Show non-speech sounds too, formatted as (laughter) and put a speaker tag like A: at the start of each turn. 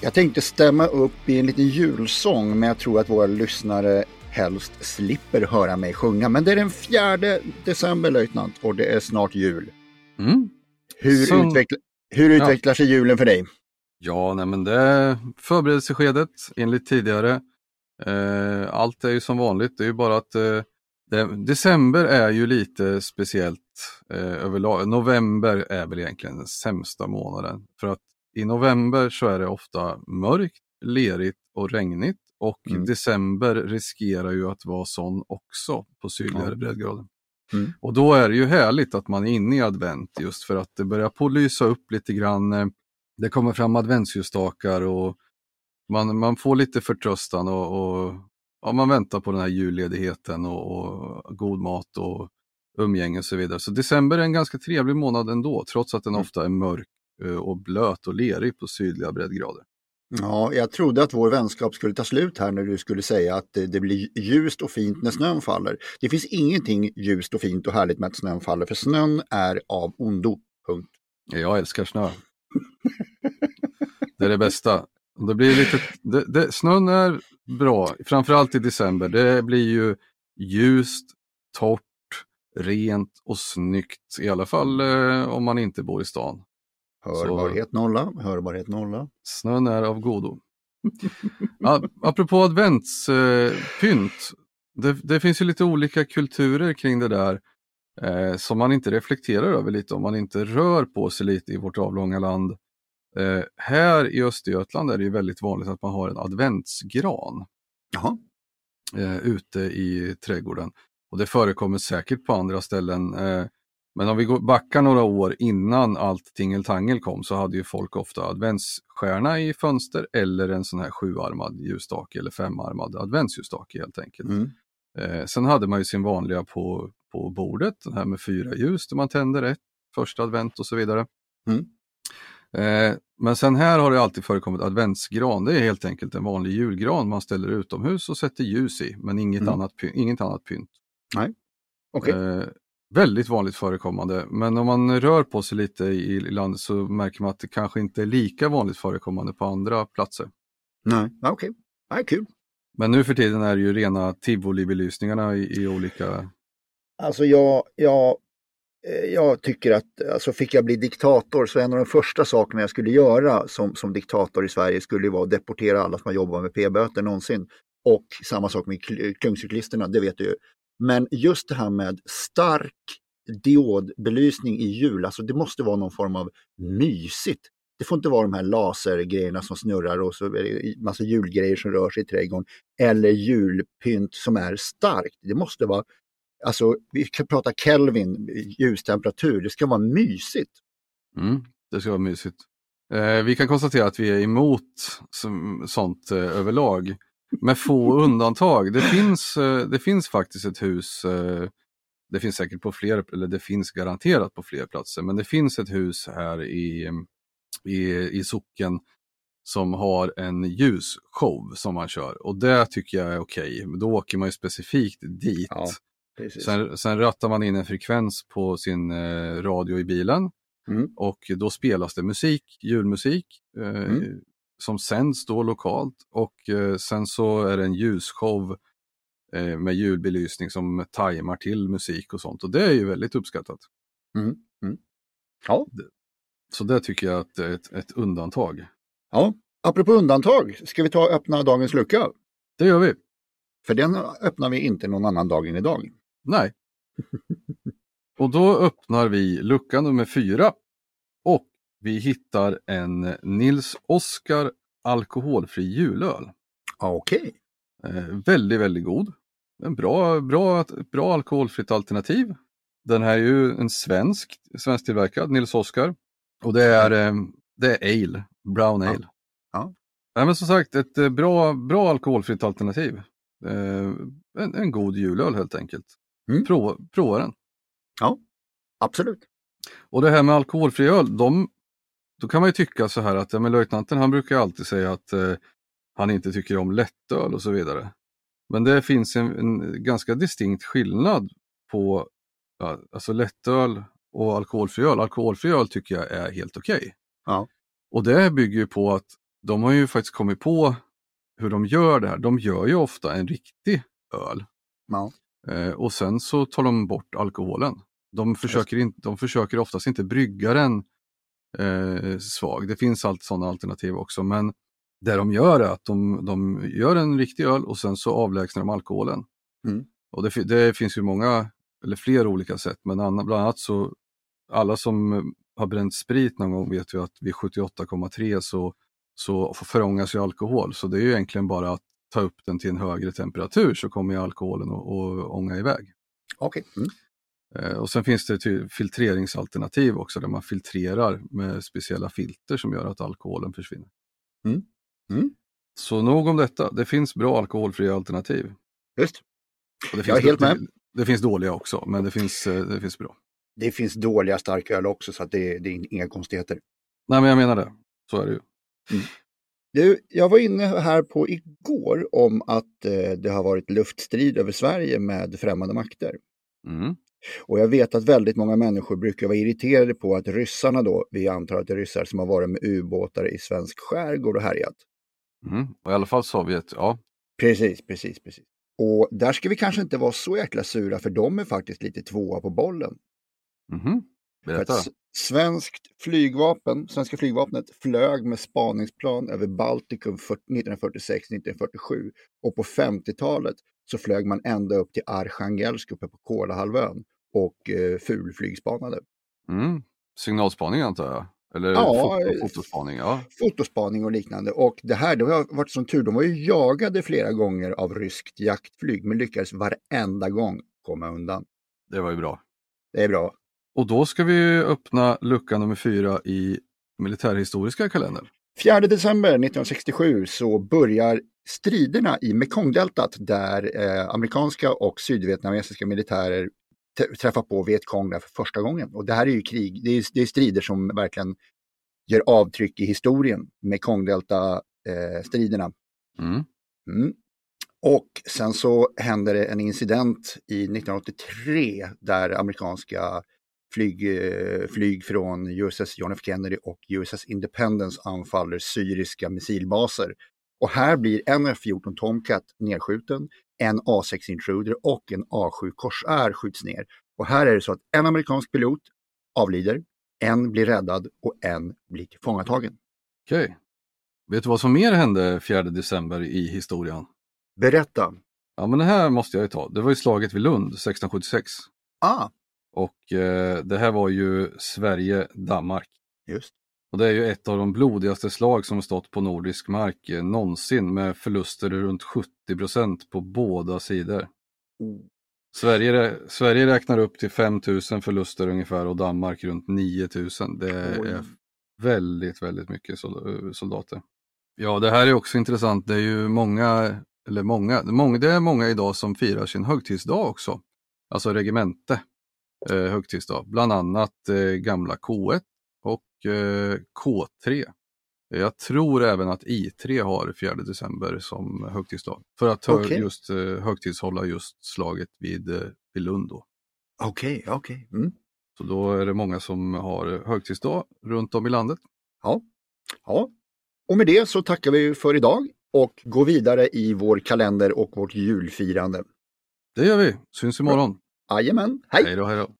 A: Jag tänkte stämma upp i en liten julsång, men jag tror att våra lyssnare helst slipper höra mig sjunga. Men det är den 4 december, löjtnant, och det är snart jul.
B: Mm.
A: Hur,
B: Som-
A: utveckla, hur utvecklar sig julen för dig?
B: Ja, nej men det förberedelseskedet enligt tidigare. Eh, allt är ju som vanligt, det är ju bara att eh, det, december är ju lite speciellt eh, överlag. November är väl egentligen den sämsta månaden. För att i november så är det ofta mörkt, lerigt och regnigt. Och
A: Mm.
B: december riskerar ju att vara sån också på sydligare
A: Ja.
B: breddgrader.
A: Mm.
B: Och då är det ju härligt att man är inne i advent just för att det börjar på lysa upp lite grann. eh, Det kommer fram adventsljusstakar och man, man får lite förtröstan och, och ja, man väntar på den här julledigheten och, och god mat och umgänge och så vidare. Så december är en ganska trevlig månad ändå, trots att den
A: Mm.
B: ofta är mörk och blöt och lerig på sydliga breddgrader.
A: Ja, jag trodde att vår vänskap skulle ta slut här när du skulle säga att det, det blir ljust och fint när snön faller. Det finns ingenting ljust och fint och härligt med att snön faller, för snön är av ondo. Punkt.
B: Jag älskar snö. Det är det bästa. Det blir lite, det, det, snön är bra, framförallt i december. Det blir ju ljust, torrt, rent och snyggt. I alla fall eh, om man inte bor i stan.
A: Hörbarhet nolla, hörbarhet nolla.
B: Snön är av godo. (laughs) Apropå adventspynt. Eh, det, det finns ju lite olika kulturer kring det där eh, som man inte reflekterar över lite om man inte rör på sig lite i vårt avlånga land. Eh, här i Östergötland är det ju väldigt vanligt att man har en adventsgran
A: Jaha.
B: eh, ute i trädgården. Och det förekommer säkert på andra ställen. Eh, men om vi går, backar några år innan allt tingeltangel kom så hade ju folk ofta adventsstjärna i fönster eller en sån här sjuarmad ljusstake eller femarmad adventsljusstake helt enkelt.
A: Mm.
B: Eh, sen hade man ju sin vanliga på, på bordet, den här med fyra ljus där man tänder ett, första advent och så vidare.
A: Mm.
B: Eh, men sen här har det alltid förekommit adventsgran. Det är helt enkelt en vanlig julgran man ställer utomhus och sätter ljus i, men inget,
A: Mm.
B: annat, inget annat pynt.
A: Okej.
B: Eh, väldigt vanligt förekommande, men om man rör på sig lite i, i landet så märker man att det kanske inte är lika vanligt förekommande på andra platser.
A: Nej, okej. Nej, kul.
B: Men nu för tiden är det ju rena tivolibelysningarna i, i olika
A: Alltså jag, jag, eh, jag tycker att alltså fick jag bli diktator så en av de första sakerna jag skulle göra som, som diktator i Sverige skulle vara att deportera alla som har jobbat med p-böter någonsin. Och samma sak med kl- klungcyklisterna, det vet du ju. Men just det här med stark diodbelysning i jul, alltså det måste vara någon form av mysigt. Det får inte vara de här lasergrejerna som snurrar och så är det massa julgrejer som rör sig i trädgården. Eller julpynt som är starkt. Det måste vara Alltså, vi kan prata Kelvin, ljustemperatur, det ska vara mysigt.
B: Mm, det ska vara mysigt. Eh, vi kan konstatera att vi är emot som, sånt eh, överlag. Med få undantag. Det finns, eh, det finns faktiskt ett hus, eh, det finns säkert på fler, eller det finns garanterat på fler platser, men det finns ett hus här i, i, i socken som har en ljusshow som man kör och det tycker jag är okej. Då åker man ju specifikt dit.
A: Ja.
B: Sen, sen rattar man in en frekvens på sin eh, radio i bilen
A: Mm.
B: och då spelas det musik, julmusik, eh,
A: Mm.
B: Som sänds då lokalt och eh, sen så är det en ljusshow eh, med julbelysning som tajmar till musik och sånt och det är ju väldigt uppskattat.
A: Mm. Mm. Ja.
B: Så det tycker jag att det är ett, ett undantag.
A: ja, apropå undantag, ska vi ta och öppna dagens lucka?
B: Det gör vi.
A: För den öppnar vi inte någon annan dag än idag.
B: Nej. (laughs) och då öppnar vi lucka nummer fyra och vi hittar en Nils Oskar alkoholfri julöl.
A: Okej.
B: Eh, väldigt, väldigt god. en bra, bra, bra alkoholfritt alternativ. Den här är ju en svensk, svensktillverkad, Nils Oskar. Och det är, eh, det är ale, brown ale.
A: Ja. Ja.
B: Nej, men som sagt, ett eh, bra, bra alkoholfritt alternativ. Eh, en, en god julöl helt enkelt.
A: Mm.
B: Prova, prova den.
A: Absolut.
B: Och det här med alkoholfri öl, de, då kan man ju tycka så här att ja, men löjtnanten han brukar alltid säga att eh, han inte tycker om lättöl och så vidare. Men det finns en, en ganska distinkt skillnad på ja, alltså lättöl och alkoholfri öl. Alkoholfri öl tycker jag är helt okej.
A: Ja.
B: Och det bygger ju på att de har ju faktiskt kommit på hur de gör det här. De gör ju ofta en riktig öl
A: Ja.
B: eh, och sen så tar de bort alkoholen. De försöker, in, de försöker oftast inte brygga den eh, svag. Det finns allt sådana alternativ också men det de gör är att de, de gör en riktig öl och sen så avlägsnar de alkoholen.
A: Mm.
B: Och det, det finns ju många, eller fler olika sätt, men anna- bland annat så alla som har bränt sprit någon gång vet ju att vid 78,3 så, så förångas ju alkohol. Så det är ju egentligen bara att ta upp den till en högre temperatur så kommer alkoholen att ånga iväg.
A: Okej. Mm.
B: Eh, Och sen finns det filtreringsalternativ också där man filtrerar med speciella filter som gör att alkoholen försvinner.
A: Mm. Mm.
B: Så nog om detta. Det finns bra alkoholfria alternativ.
A: Just.
B: Och det
A: Jag är helt med.
B: Det finns dåliga också, men det finns, eh, det finns bra.
A: Det finns dåliga starköl också så det, det är inga konstigheter.
B: Nej, men jag menar det. Så är det ju.
A: Du, jag var inne här på igår om att eh, det har varit luftstrid över Sverige med främmande makter.
B: Mm.
A: Och jag vet att väldigt många människor brukar vara irriterade på att ryssarna då, vi antar att det är ryssar som har varit med ubåtar i svensk skärgård och härjat.
B: Mm. Och I alla fall Sovjet, ja.
A: Precis, precis, precis. Och där ska vi kanske inte vara så jäkla sura för de är faktiskt lite tvåa på bollen.
B: Mhm. Berätta.
A: svenskt flygvapen, svenska flygvapnet flög med spaningsplan över Baltikum 1946-1947 och på 50-talet så flög man ända upp till Arkhangelsk uppe på Kolahalvön och eh, fulflygspanade.
B: Mm. Signalspaning antar jag? Eller
A: Ja, eh,
B: fotospaning? Ja.
A: Fotospaning och liknande. Och det här, det har varit som tur, de var ju jagade flera gånger av ryskt jaktflyg men lyckades varenda gång komma undan.
B: Det var ju bra.
A: Det är bra.
B: Och då ska vi öppna lucka nummer fyra i militärhistoriska kalendern.
A: 4 december 1967 så börjar striderna i Mekongdeltat där eh, amerikanska och sydvietnamesiska militärer träffar på Vietkong där för första gången. Och det här är ju krig, det är, det är strider som verkligen gör avtryck i historien, Mekongdelta-striderna.
B: Mm.
A: Mm. Och sen så händer det en incident i 1983 där amerikanska flyg, eh, flyg från USS John F Kennedy och USS Independence anfaller syriska missilbaser. Och här blir en F-14 Tomcat nedskjuten, en A6 Intruder och en A7 Corsair skjuts ner. Och här är det så att en amerikansk pilot avlider, en blir räddad och en blir tillfångatagen.
B: Okej. Vet du vad som mer hände 4 december i historien?
A: Berätta!
B: Ja, men det här måste jag ju ta. Det var ju slaget vid Lund 1676.
A: Ah,
B: Och eh, det här var ju Sverige-Danmark.
A: just.
B: Och det är ju ett av de blodigaste slag som stått på nordisk mark eh, någonsin med förluster runt 70 procent på båda sidor.
A: Oh.
B: Sverige, Sverige räknar upp till 5 000 förluster ungefär och Danmark runt 9 000. Det är väldigt, väldigt mycket sol- soldater. Ja, det här är också intressant. Det är ju många, eller många, många, det är många idag som firar sin högtidsdag också. Alltså regemente eh, högtidsdag. Bland annat eh, gamla K1 och eh, K3. Jag tror även att I3 har 4 december som högtidsdag. För att hö-
A: Okej.
B: just eh, högtidshålla just slaget vid, eh, vid Lund.
A: Okej, okej. Mm.
B: Så då är det många som har högtidsdag runt om i landet.
A: Ja. ja. Och med det så tackar vi för idag och går vidare i vår kalender och vårt julfirande.
B: Det gör vi. Syns imorgon.
A: Jajamän, hej!
B: Hej då, hej då.